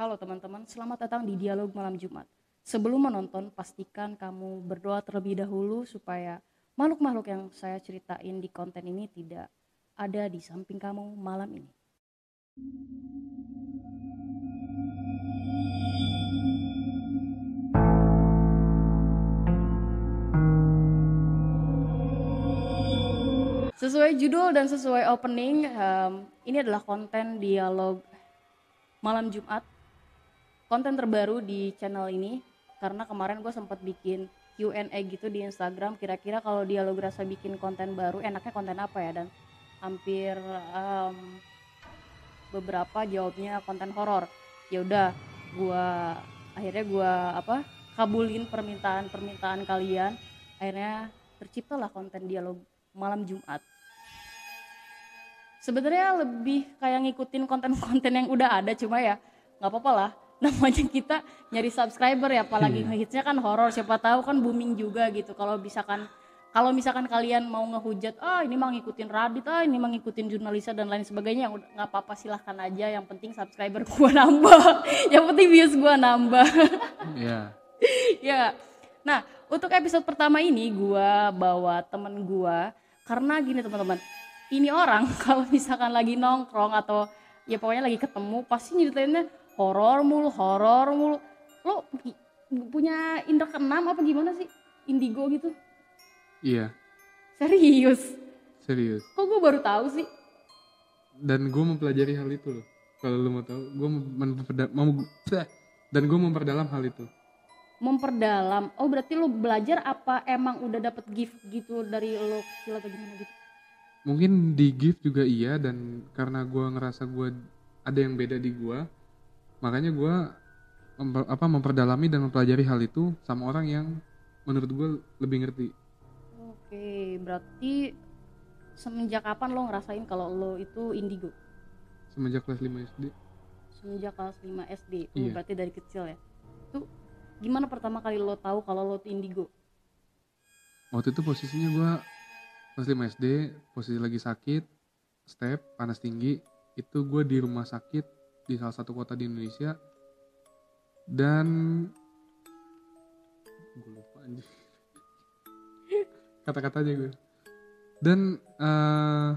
Halo teman-teman, selamat datang di Dialog Malam Jumat. Sebelum menonton, pastikan kamu berdoa terlebih dahulu supaya makhluk-makhluk yang saya ceritain di konten ini tidak ada di samping kamu malam ini. Sesuai judul dan sesuai opening, em, ini adalah konten dialog malam Jumat. Konten terbaru di channel ini karena kemarin gue sempat bikin Q&A gitu di Instagram. Kira-kira kalau dialog rasa bikin konten baru, enaknya konten apa ya? Dan hampir em, beberapa jawabnya konten horor. Ya udah, gua akhirnya gua apa? kabulin permintaan-permintaan kalian. Akhirnya terciptalah konten dialog malam Jumat. Sebenarnya lebih kayak ngikutin konten-konten yang udah ada cuma ya nggak apa-apa lah. Namanya kita nyari subscriber ya, apalagi Iya. ngehitsnya kan horor. Siapa tahu kan booming juga gitu. Kalau misalkan kalau misalkan kalian mau ngehujat, ah ini mah ngikutin Radit, ah ini mah ngikutin jurnalisa dan lain sebagainya, yang nggak apa-apa silahkan aja. Yang penting subscriber gua nambah, yang penting views gua nambah. Iya. ya. Nah, untuk episode pertama ini gua bawa temen gua karena gini teman-teman. Ini orang kalau misalkan lagi nongkrong atau ya pokoknya lagi ketemu pasti nyeritainnya horor mulu, horor mulu. Lo punya indra keenam apa gimana sih? Indigo gitu. Iya. Serius. Serius. Kok gue baru tahu sih? Dan gue mempelajari hal itu loh. Kalau lu mau tahu, gue mau dan gue memperdalam hal itu. Memperdalam. Oh, berarti lo belajar apa emang udah dapet gift gitu dari lo kecil atau gimana gitu? Mungkin di gift juga iya dan karena gue ngerasa gue ada yang beda di gue, makanya gue memper- apa memperdalami dan mempelajari hal itu sama orang yang menurut gue lebih ngerti. Oke, berarti semenjak kapan lo ngerasain kalau lo itu indigo? Semenjak kelas 5 SD. Semenjak kelas 5 SD. Oh, Iya. berarti dari kecil ya. Tuh gimana pertama kali lo tahu kalau lo tuh indigo? Waktu itu posisinya gue kelas 5 SD, posisi lagi sakit, step, panas tinggi. Itu gue di rumah sakit di salah satu kota di Indonesia. Dan gue lupa anjir. Kata-katanya gue. Dan eh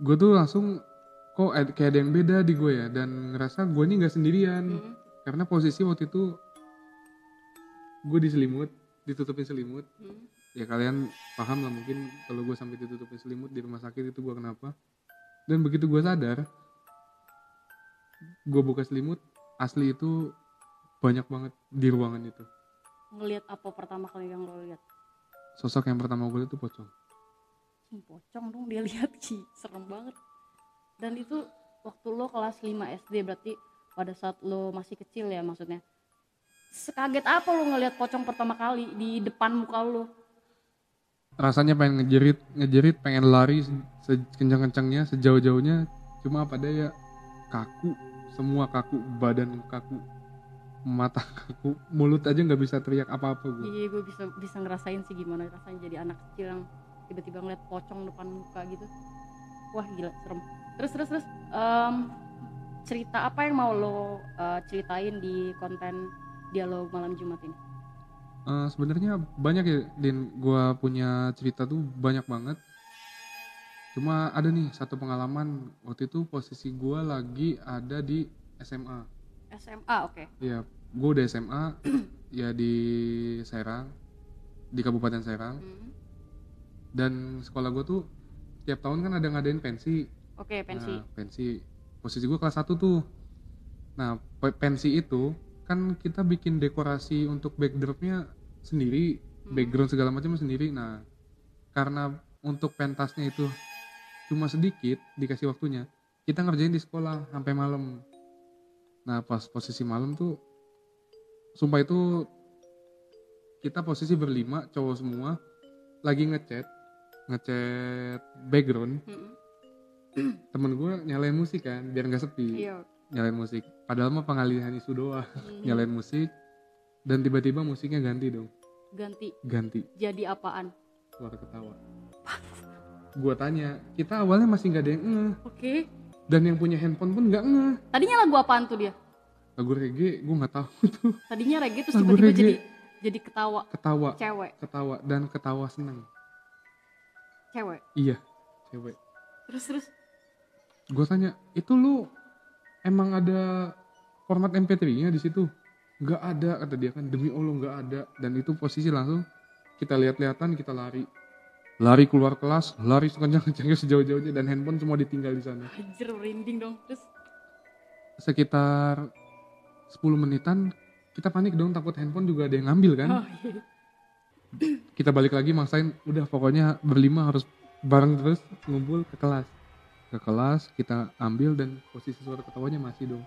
gue tuh langsung kok ad- kayak ada yang beda di gue ya dan ngerasa gue ini nggak sendirian Hmm. karena posisi waktu itu gue diselimut ditutupin selimut Hmm. ya kalian paham lah mungkin kalau gue sampai ditutupin selimut di rumah sakit itu gue kenapa dan begitu gue sadar gue buka selimut asli itu banyak banget di ruangan itu Ngelihat apa pertama kali yang lo lihat? sosok yang pertama gue lihat itu pocong Hmm, pocong dong dia lihat Ci. serem banget. Dan itu waktu lo kelas 5 SD berarti pada saat lo masih kecil ya maksudnya. Sekaget apa lo ngelihat pocong pertama kali di depan muka lo? rasanya pengen ngejerit ngejerit pengen lari se- sekencang-kencangnya sejauh-jauhnya cuma apa daya kaku semua kaku badan kaku mata kaku mulut aja nggak bisa teriak apa-apa gue Iya, gue bisa bisa ngerasain sih gimana rasanya jadi anak kecil yang tiba-tiba ngeliat pocong depan muka gitu. Wah gila, serem. Terus terus terus em, cerita apa yang mau lo eh, ceritain di konten dialog malam Jumat ini? Eh, sebenarnya banyak ya din gua punya cerita tuh banyak banget cuma ada nih satu pengalaman waktu itu posisi gua lagi ada di SMA SMA, oke. ya gua udah SMA ya di Serang di Kabupaten Serang Hmm. dan sekolah gua tuh tiap tahun kan ada ngadain pensi Oke, pensi. Nah, pensi posisi gua kelas 1 tuh nah pe- pensi itu kan kita bikin dekorasi untuk backdropnya sendiri Hmm. background segala macam sendiri nah karena untuk pentasnya itu cuma sedikit dikasih waktunya. Kita ngerjain di sekolah sampai malam. Nah pas posisi malam tuh sumpah itu kita posisi berlima cowok semua lagi ngecat ngecat background. Mm-mm. temen gue nyalain musik kan biar nggak sepi. Iya. nyalain musik. Padahal mah pengalihan isu doang. Hmm. nyalain musik dan tiba-tiba musiknya ganti dong. Ganti. Ganti. Jadi apaan? suara ketawa gua tanya kita awalnya masih nggak ada yang eh Oke. dan yang punya handphone pun nggak ngeh. Tadinya lagu apaan tuh dia? lagu reggae gue nggak tahu tuh. Tadinya reggae terus tiba-tiba jadi jadi ketawa. Ketawa. Cewek, ketawa dan ketawa seneng cewek. iya cewek. Terus terus? Gue tanya itu lu emang ada format MP3 nya di situ? Nggak ada kata dia kan. Demi allah nggak ada. Dan itu posisi langsung kita lihat-lihatan kita lari lari keluar kelas lari sekencang-kencangnya sejauh-jauhnya dan handphone semua ditinggal di sana. Anjir merinding dong. Terus? Sekitar 10 menitan kita panik dong takut handphone juga ada yang ngambil kan. Oh, iya. kita balik lagi maksain udah pokoknya berlima harus bareng terus ngumpul ke kelas. Ke kelas kita ambil dan posisi suara ketawanya masih dong.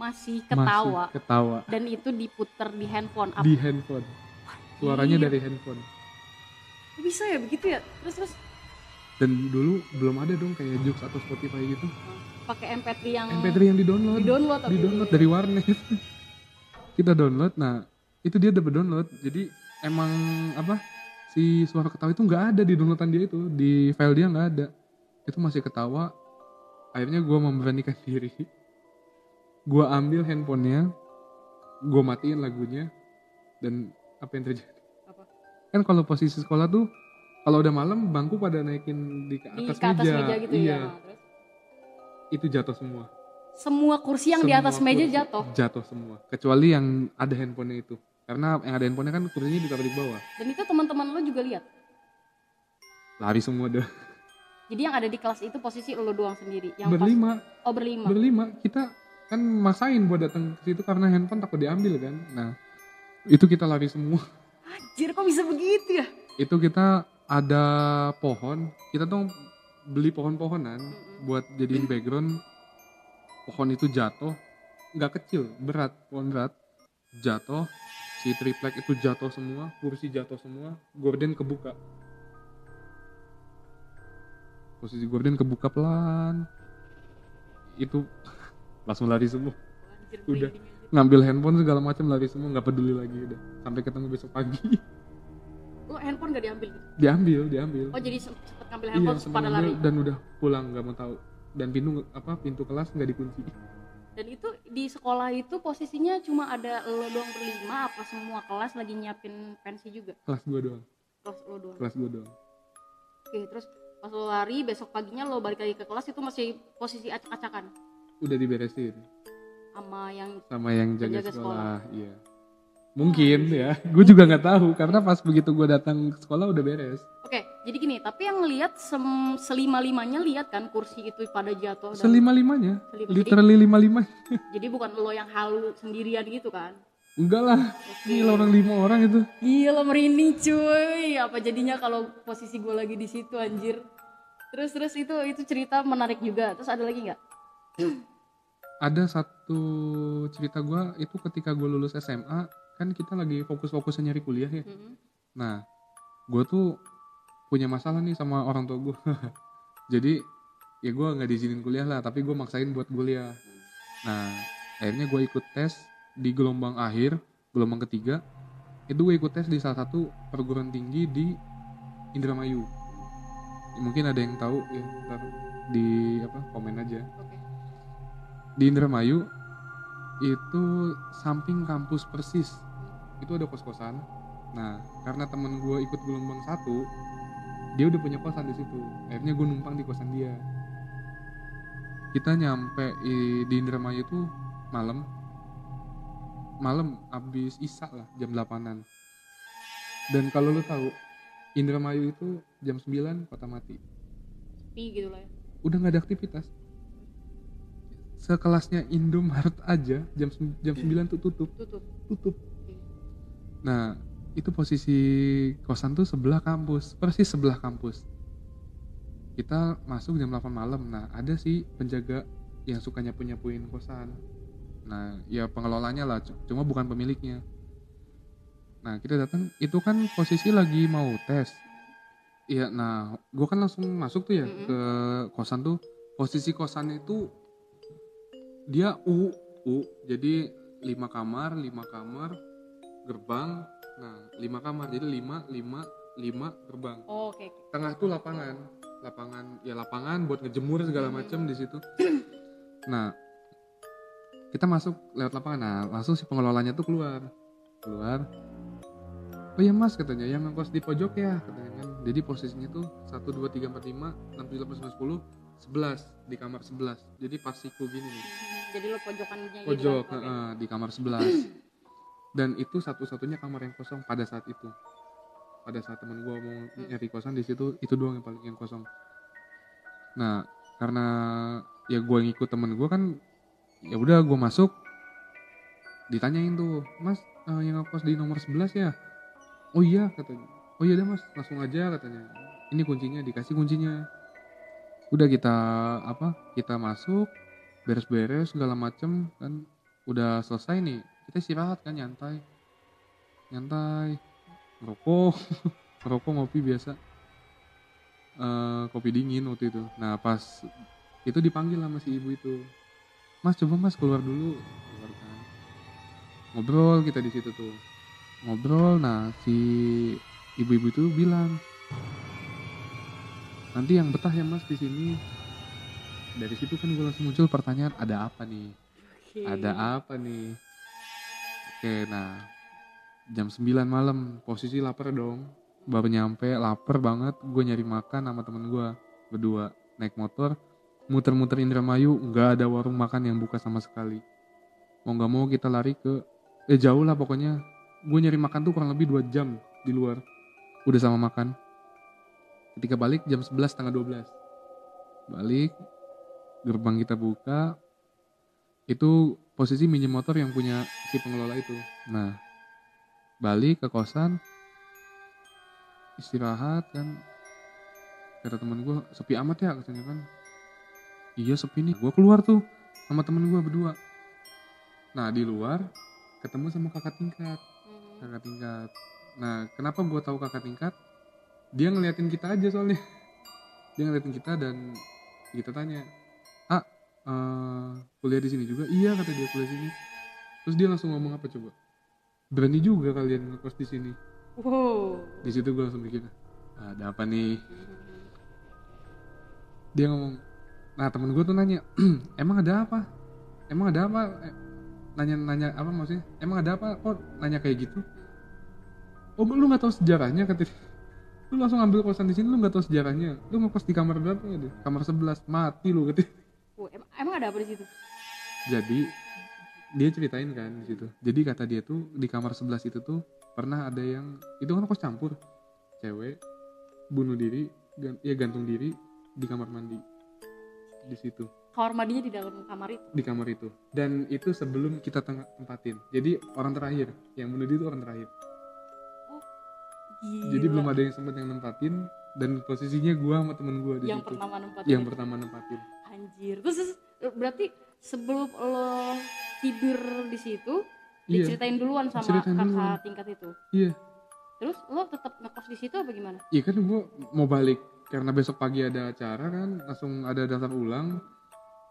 Masih ketawa masih ketawa. dan itu diputer di handphone. Apa di handphone. Suaranya dari handphone bisa ya? Begitu ya? Terus terus? Dan dulu belum ada dong kayak Joox atau Spotify gitu. Pakai MP3 yang MP3 yang di download di download di download dari warnet. Kita download nah itu dia dapat download. Jadi emang apa si suara ketawa itu nggak ada di downloadan dia itu. Di file dia nggak ada. Itu masih ketawa. Akhirnya gue memberanikan diri. Gue ambil handphonenya gue matiin lagunya dan apa yang terjadi? Kan kalau posisi sekolah tuh kalau udah malam bangku pada naikin di ke di atas, ke atas meja, meja gitu iya ya. Terus itu jatuh semua semua kursi yang di Semua atas meja kursi jatuh Jatuh semua. Kecuali yang ada handphonenya itu. Karena yang ada handphonenya kan kursinya ditaruh di bawah. dan itu teman-teman lo juga lihat. Lari semua deh. Jadi yang ada di kelas itu posisi lo doang sendiri. Yang pas- Berlima, oh berlima. berlima. Kita kan maksain buat datang ke situ karena handphone takut diambil kan. Nah, itu kita lari semua. Anjir kok bisa begitu ya? Itu kita ada pohon. Kita tuh beli pohon-pohonan buat jadiin background. Pohon itu jatuh, nggak kecil, berat, pohon berat. Jatuh, si triplek itu jatuh semua, kursi jatuh semua, gorden kebuka. Posisi gorden kebuka pelan. Itu langsung lari semua, Anjir, Udah. Ngambil handphone segala macam lari semua, nggak peduli lagi udah. Sampai ketemu besok pagi. Lo handphone gak diambil gitu? diambil, diambil. Oh jadi sem- sempet ngambil iya, handphone semua pada lari. dan udah pulang nggak mau tahu. Dan pintu apa pintu kelas nggak dikunci. Dan itu di sekolah itu posisinya cuma ada lo doang berlima apa semua kelas lagi nyiapin pensi juga? Kelas gua doang, Kelas lo doang. kelas gua doang. Oke, terus pas lo lari besok paginya lo balik lagi ke kelas itu masih posisi acak-acakan Udah diberesin. Sama yang sama yang jaga, Penjaga sekolah. Iya. Mungkin ya. Gue juga nggak tahu karena pas begitu gue datang ke sekolah udah beres. Oke, jadi gini, tapi yang lihat selima-limanya lihat kan kursi itu pada jatuh dan Selima limanya, Selima. literally lima lima. jadi bukan lo yang halu sendirian gitu kan? Enggak lah. Oke. Gila orang lima orang itu. Gila merinding cuy. Apa jadinya kalau posisi gue lagi di situ anjir. Terus terus itu itu cerita menarik juga. Terus ada lagi nggak? Ada satu cerita gue itu ketika gue lulus SMA kan kita lagi fokus-fokusnya nyari kuliah ya. Mm-mm. Nah, gue tuh punya masalah nih sama orang tua gue. Jadi ya gue nggak diizinin kuliah lah, tapi gue maksain buat kuliah. Nah, akhirnya gue ikut tes di gelombang akhir, gelombang ketiga. Itu gue ikut tes di salah satu perguruan tinggi di Indramayu. Ya, mungkin ada yang tahu ya, ntar di apa komen aja. Oke. Di Indramayu itu samping kampus persis itu ada kos-kosan. Nah, karena temen gue ikut gelombang satu, dia udah punya kosan di situ. Akhirnya gue numpang di kosan dia. Kita nyampe di Indramayu itu malam, malam abis isak lah jam 8an. Dan kalau lu tahu, Indramayu itu jam 9 kota mati. Sepi gitu lah ya. Udah nggak ada aktivitas. Sekelasnya Indomaret aja jam jam 9 tuh tutup, Tutup. tutup. Nah, itu posisi kosan tuh sebelah kampus, persis sebelah kampus. Kita masuk jam 8 malam. Nah, ada sih penjaga yang suka nyapu-nyapuin kosan. Nah, ya pengelolanya lah, cu- cuma bukan pemiliknya. Nah, kita datang, itu kan posisi lagi mau tes. Iya, nah, gua kan langsung masuk tuh ya Mm-mm. ke kosan tuh. Posisi kosan itu dia U, U. Jadi lima kamar, lima kamar, gerbang. Nah, lima kamar. Jadi lima, lima, lima gerbang. Oh, Oke. oke. Tengah tuh lapangan, lapangan ya lapangan buat ngejemur segala Hmm. macem di situ. nah kita masuk lewat lapangan nah langsung si pengelolanya tuh keluar keluar oh iya mas katanya yang ngekos di pojok ya katanya kan jadi posisinya tuh satu dua tiga empat lima enam tujuh delapan sembilan sepuluh sebelas di kamar sebelas. Jadi pas siku gini nih. Jadi lo pojokannya gitu. pojok heeh, di kamar sebelas. Dan itu satu-satunya kamar yang kosong pada saat itu. Pada saat temen gua mau Hmm. nyari kosan di situ itu doang yang paling yang kosong. Nah karena ya gua ngikut temen gua kan ya udah gua masuk. Ditanyain tuh mas eh, yang ngekos di nomor 11 ya? Oh iya katanya. Oh iya deh mas langsung aja katanya. Ini kuncinya dikasih kuncinya udah kita apa kita masuk beres-beres segala macem kan. Udah selesai nih kita istirahat kan nyantai. Nyantai ngerokok ngerokok ngopi biasa. Eh, kopi dingin waktu itu. Nah pas itu dipanggil sama si ibu itu. Mas coba mas keluar dulu. Keluar kan. Ngobrol kita di situ tuh. Ngobrol nah si ibu-ibu itu bilang nanti yang betah ya mas di sini. Dari situ kan gue langsung muncul pertanyaan ada apa nih? Oke. ada apa nih? Oke nah jam 9 malam. Posisi lapar dong. Baru nyampe lapar banget. Gue nyari makan sama temen gue berdua. Naik motor muter-muter Indramayu. Nggak ada warung makan yang buka sama sekali. Mau nggak mau kita lari ke eh jauh lah pokoknya. Gue nyari makan tuh kurang lebih dua jam di luar. Udah sama makan ketika balik jam 11 setengah 12 balik gerbang kita buka. Itu posisi minjem motor yang punya si pengelola itu. Nah balik ke kosan istirahat kan. Kata temen gue sepi amat ya? Katanya kan. Iya sepi nih. Gue keluar tuh sama temen gue berdua. Nah di luar ketemu sama kakak tingkat. Hmm. kakak tingkat. Nah kenapa gue tahu kakak tingkat dia ngeliatin kita aja soalnya. Dia ngeliatin kita dan kita tanya ah eh, kuliah di sini juga? Iya kata dia kuliah sini. Terus dia langsung ngomong apa coba? Berani juga kalian ngekos di sini. Wow. di situ gue langsung mikir "Ah, ada apa nih? Dia ngomong nah temen gue tuh nanya emang ada apa? Emang ada apa? Eh, nanya nanya apa maksudnya? Emang ada apa? Kok nanya kayak gitu? Oh lu nggak tahu sejarahnya? kata dia. Lu langsung ambil kosan di sini lu nggak tahu sejarahnya. Lu ngekos di kamar berapa ya dia? kamar 11 mati lu. Oh, em- emang ada apa di situ? jadi dia ceritain kan di situ. Jadi kata dia tuh di kamar 11 itu tuh pernah ada yang itu kan kos campur. Cewek bunuh diri gan, ya gantung diri di kamar mandi. Di situ. Kamar mandinya di dalam kamar itu. di kamar itu. Dan itu sebelum kita tempatin. Jadi orang terakhir. Yang bunuh diri itu orang terakhir Gila. jadi belum ada yang sempat yang nempatin dan posisinya gua sama temen gua di yang situ pertama nempatin yang itu. pertama nempatin Anjir. Terus, terus, berarti sebelum lo tidur di situ iya diceritain duluan sama Diceritain kakak duluan. tingkat itu. iya Terus lo tetap ngekos di situ apa gimana? Iya kan gue mau balik karena besok pagi ada acara kan langsung ada daftar ulang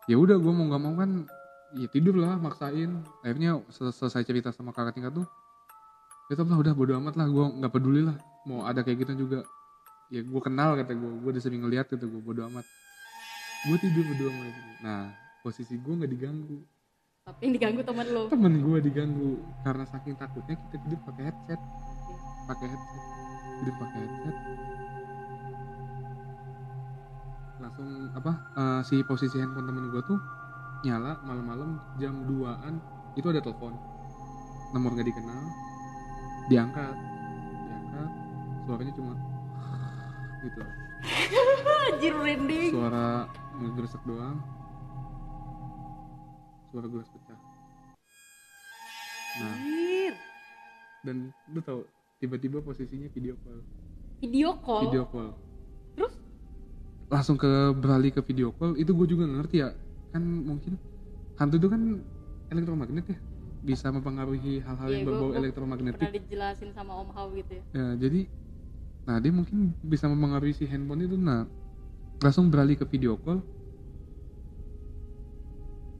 ya udah gue mau nggak mau kan ya tidur lah maksain akhirnya sel- selesai cerita sama kakak tingkat tuh ya lah udah bodo amat lah gue nggak peduli lah mau ada kayak gitu juga. Ya gue kenal kata gue gue udah sering ngeliat gitu gue bodo amat. Gue tidur berdua sama itu nah posisi gue nggak diganggu. Tapi yang diganggu temen lo. temen gue diganggu karena saking takutnya kita tidur pakai headset. Pakai headset. Tidur pakai headset. Langsung apa eh, si posisi handphone temen gue tuh nyala malam-malam jam 2an itu ada telepon. Nomor gak dikenal diangkat diangkat suaranya cuma gitu Anjir merinding. suara ngegresek doang suara gelas pecah nah Anjir. dan lu tau tiba-tiba posisinya video call Video call. video call Terus? langsung ke beralih ke video call itu gue juga ngerti ya kan mungkin hantu itu kan elektromagnet ya bisa mempengaruhi hal-hal Iya, yang berbau elektromagnetik Pernah dijelasin sama Om Hao gitu ya. ya jadi nah dia mungkin bisa mempengaruhi si handphone itu nah langsung beralih ke video call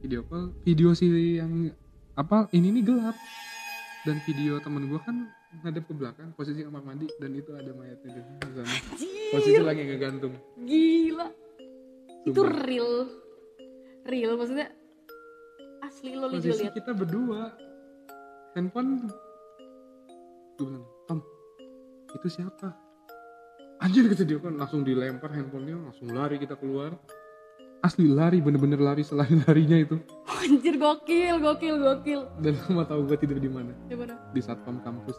video call video si yang apa ini nih gelap dan video temen gue kan ngadep ke belakang posisi kamar mandi dan itu ada mayatnya di sana posisi lagi ngegantung Gila. Itu Sumpah. real. Real maksudnya asli lo juga posisi lihat kita berdua handphone gue bilang Tom itu siapa? Anjir kata dia kan langsung dilempar handphonenya langsung lari kita keluar. Asli lari bener-bener lari selain larinya itu. Anjir gokil gokil gokil. Dan lu mau tahu gue tidur di mana. Di mana? Di satpam kampus.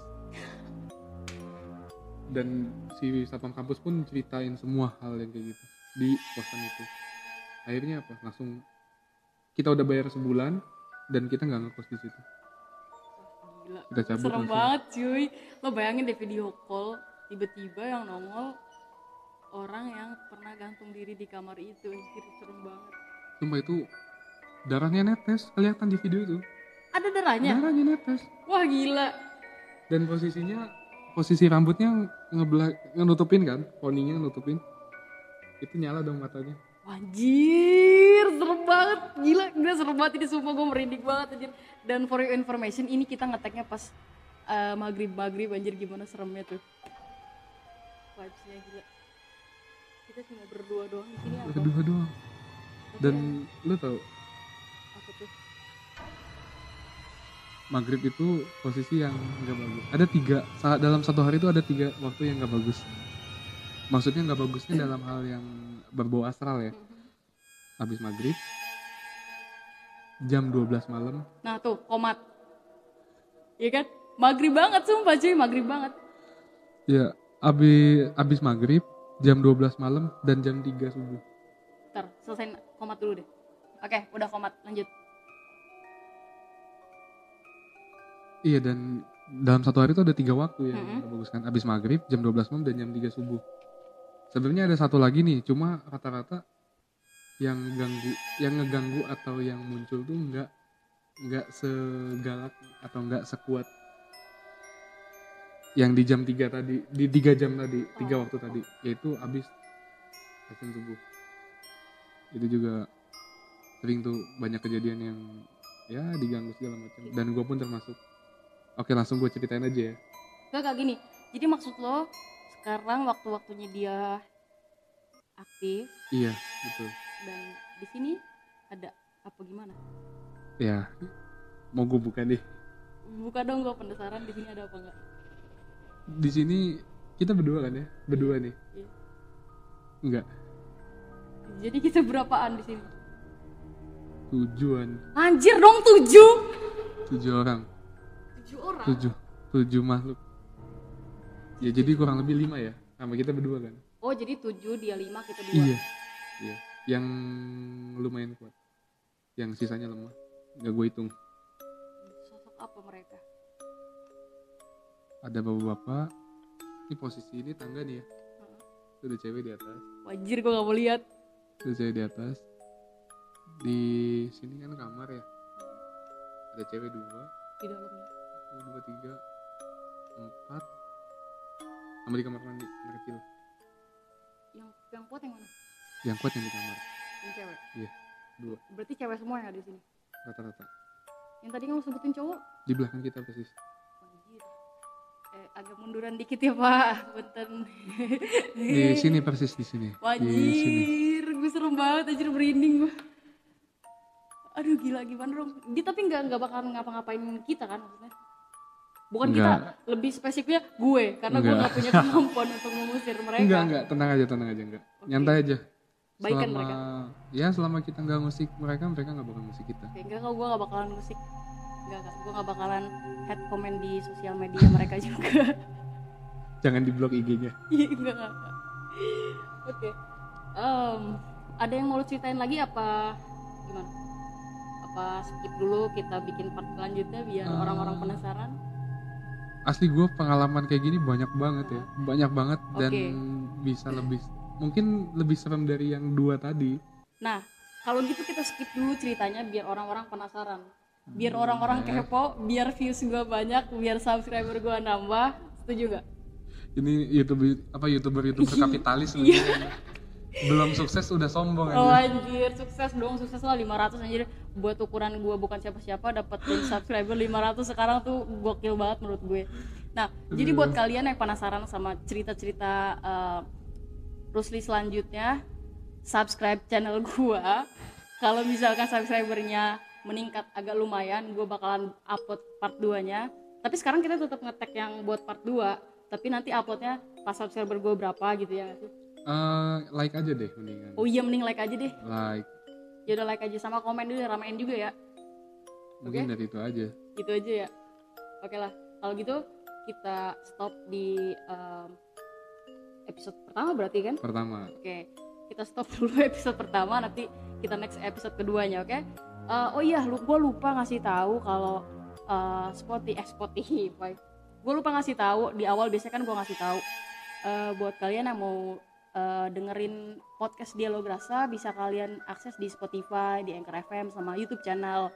Dan si satpam kampus pun ceritain semua hal yang kayak gitu di kosan itu. Akhirnya apa? Langsung kita udah bayar sebulan dan kita nggak ngekos di situ. Gila. Kita cabut serem langsung. banget cuy. Lo bayangin deh video call tiba-tiba yang nongol orang yang pernah gantung diri di kamar itu anjir serem banget. Sumpah itu darahnya netes kelihatan di video itu. Ada darahnya? Darahnya netes. Wah gila. Dan posisinya posisi rambutnya ngebela nutupin kan? Poninya nutupin. Itu nyala dong matanya. Serem banget. Gila, gila serem banget ini sumpah gue merinding banget anjir. Dan for your information, ini kita ngeteknya pas eh, maghrib-maghrib anjir gimana seremnya tuh. Vibes-nya gila. Kita cuma berdua doang di sini apa? kedua doang dan lu tau apa tuh? maghrib itu posisi yang nggak bagus ada tiga saat dalam satu hari itu ada tiga waktu yang nggak bagus maksudnya nggak bagusnya dalam hal yang berbau astral ya habis maghrib jam 12 malam Nah tuh, komat. Iya kan? Maghrib banget sumpah cuy, maghrib banget. ya habis habis maghrib jam 12 malam dan jam 3 subuh Ntar, selesain komat dulu deh. Oke, udah komat, lanjut. iya dan dalam satu hari itu ada tiga waktu yang Mm-mm. nggak bagus kan habis maghrib jam 12 malam dan jam 3 subuh sebenarnya ada satu lagi nih cuma rata-rata yang ganggu yang ngeganggu atau yang muncul tuh nggak nggak segalak atau nggak sekuat yang di jam 3 tadi di tiga jam tadi tiga Oh. waktu tadi yaitu habis azan subuh itu juga sering tuh banyak kejadian yang ya diganggu segala macam. Dan gue pun termasuk. Oke langsung gue ceritain aja ya. Gak kayak gini. Jadi maksud lo sekarang waktu-waktunya dia aktif iya betul dan di sini ada apa gimana? ya mau gue buka deh Buka dong gue penasaran di sini ada apa enggak? di sini kita berdua kan ya berdua nih Iya. enggak Jadi kita berapaan di sini? tujuan Anjir dong tujuh. tujuh orang Tujuh orang. tujuh tujuh makhluk ya jadi kurang lebih lima ya sama kita berdua kan Oh jadi tujuh dia lima kita dua. iya iya yang lumayan kuat. Yang sisanya lemah. Nggak gue hitung. Sosok apa mereka? ada bapak-bapak. Ini posisi ini tangga nih ya. Heeh. Itu ada cewek di atas. Wajir gue gak mau lihat. ada cewek di atas. Di sini kan kamar ya. Ada cewek dua. Di dalamnya. dua tiga empat. Sama di kamar mandi anak kecil. Yang yang kuat yang mana? Yang kuat yang di kamar Yang cewek. Iya, dua. Berarti cewek semua yang ada di sini. rata-rata Yang tadi kamu sebutin cowok? di belakang kita persis. Eh agak munduran dikit ya pak. Punten. di sini persis di sini Wajir, gue serem banget anjir merinding gue. Aduh gila gimana dong? Dia tapi nggak nggak bakal ngapa-ngapain kita kan maksudnya? Bukan kita, Nggak. lebih spesifiknya gue karena gue Nggak. punya kemampuan untuk mengusir mereka. enggak enggak tenang aja tenang aja enggak Oke. nyantai aja Baikan selama mereka. ya selama kita nggak musik mereka mereka nggak bakal musik kita Oke, enggak gue gak bakalan musik Enggak, enggak. Gue gak bakalan head comment di sosial media mereka juga jangan di blok IG-nya Iya, enggak, enggak. Oke Em, Ada yang mau lu ceritain lagi apa gimana? Apa skip dulu kita bikin part selanjutnya biar Eh. orang-orang penasaran asli gue pengalaman kayak gini banyak banget ya banyak banget dan Oke. bisa lebih mungkin lebih serem dari yang dua tadi. Nah, kalau gitu kita skip dulu ceritanya biar orang-orang penasaran. Biar orang-orang kepo, biar views gue banyak, biar subscriber gue nambah Setuju gak? ini youtuber apa youtuber youtuber kapitalis Iya. belum sukses udah sombong Oh aja anjir, sukses dong, sukses lah 500 anjir. Buat ukuran gue bukan siapa-siapa dapat subscriber 500 sekarang tuh gokil banget menurut gue. Nah, jadi buat kalian yang penasaran sama cerita-cerita eh, Rusli selanjutnya Subscribe channel gua. Kalau misalkan subscribernya meningkat agak lumayan gue bakalan upload part 2 nya tapi sekarang kita tetap ngetek yang buat part 2 tapi nanti uploadnya pas subscriber gue berapa gitu ya. Eh, like aja deh mendingan. Oh iya mending like aja deh. Like. Ya udah like aja sama komen dulu ramein juga ya. Mungkin dari itu aja. Gitu aja ya. Oke lah kalau gitu kita stop di um, episode pertama berarti kan? Pertama. Oke kita stop dulu episode pertama nanti kita next episode keduanya oke? Eh, oh iya lu gue lupa ngasih tahu kalau uh, Spotify eh Spotify. Gue lupa ngasih tahu di awal biasanya kan gue ngasih tahu. Eh, buat kalian yang mau eh, dengerin podcast dialog rasa bisa kalian akses di Spotify di Anchor FM sama YouTube channel.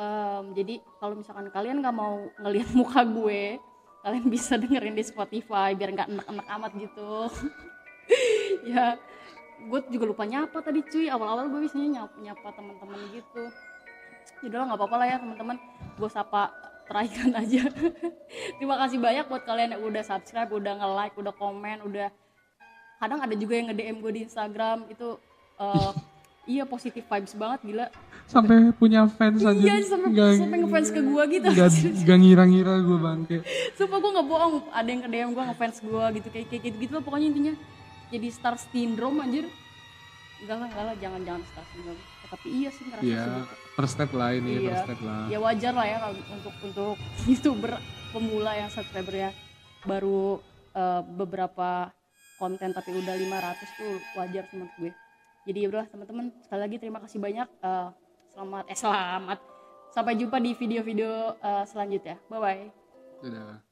Em, jadi kalau misalkan kalian nggak mau ngelihat muka gue kalian bisa dengerin di Spotify biar nggak enak-enak amat gitu. Ya gue juga lupa nyapa tadi cuy. Awal-awal gue biasanya nyapa, nyapa teman-teman gitu. Jadi lah nggak apa-apa lah ya teman-teman gue sapa terakhir aja. Terima kasih banyak buat kalian yang udah subscribe udah nge-like udah komen udah kadang ada juga yang nge-DM gue di Instagram. Itu eh, iya positif vibes banget gila sampai punya fans aja iya sampai Nggak- sampai ngefans ke gue gitu nggak nggak ngira-ngira gue bangke Sumpah gue gak bohong, ada yang ke-DM gue ngefans gue gitu kayak kayak gitu, gitu lah pokoknya intinya jadi star syndrome anjir. Enggak lah, enggak lah, jangan jangan star syndrome. Ya, tapi iya sih ngerasa ya segitu. first step lah ini Iya. first step lah Ya wajar lah ya kalau untuk untuk youtuber pemula yang subscriber ya baru eh, beberapa konten tapi udah 500 tuh wajar menurut gue. Jadi ya udahlah teman-teman sekali lagi terima kasih banyak. Eh, selamat eh selamat. Sampai jumpa di video-video eh, selanjutnya. Bye bye. Dadah.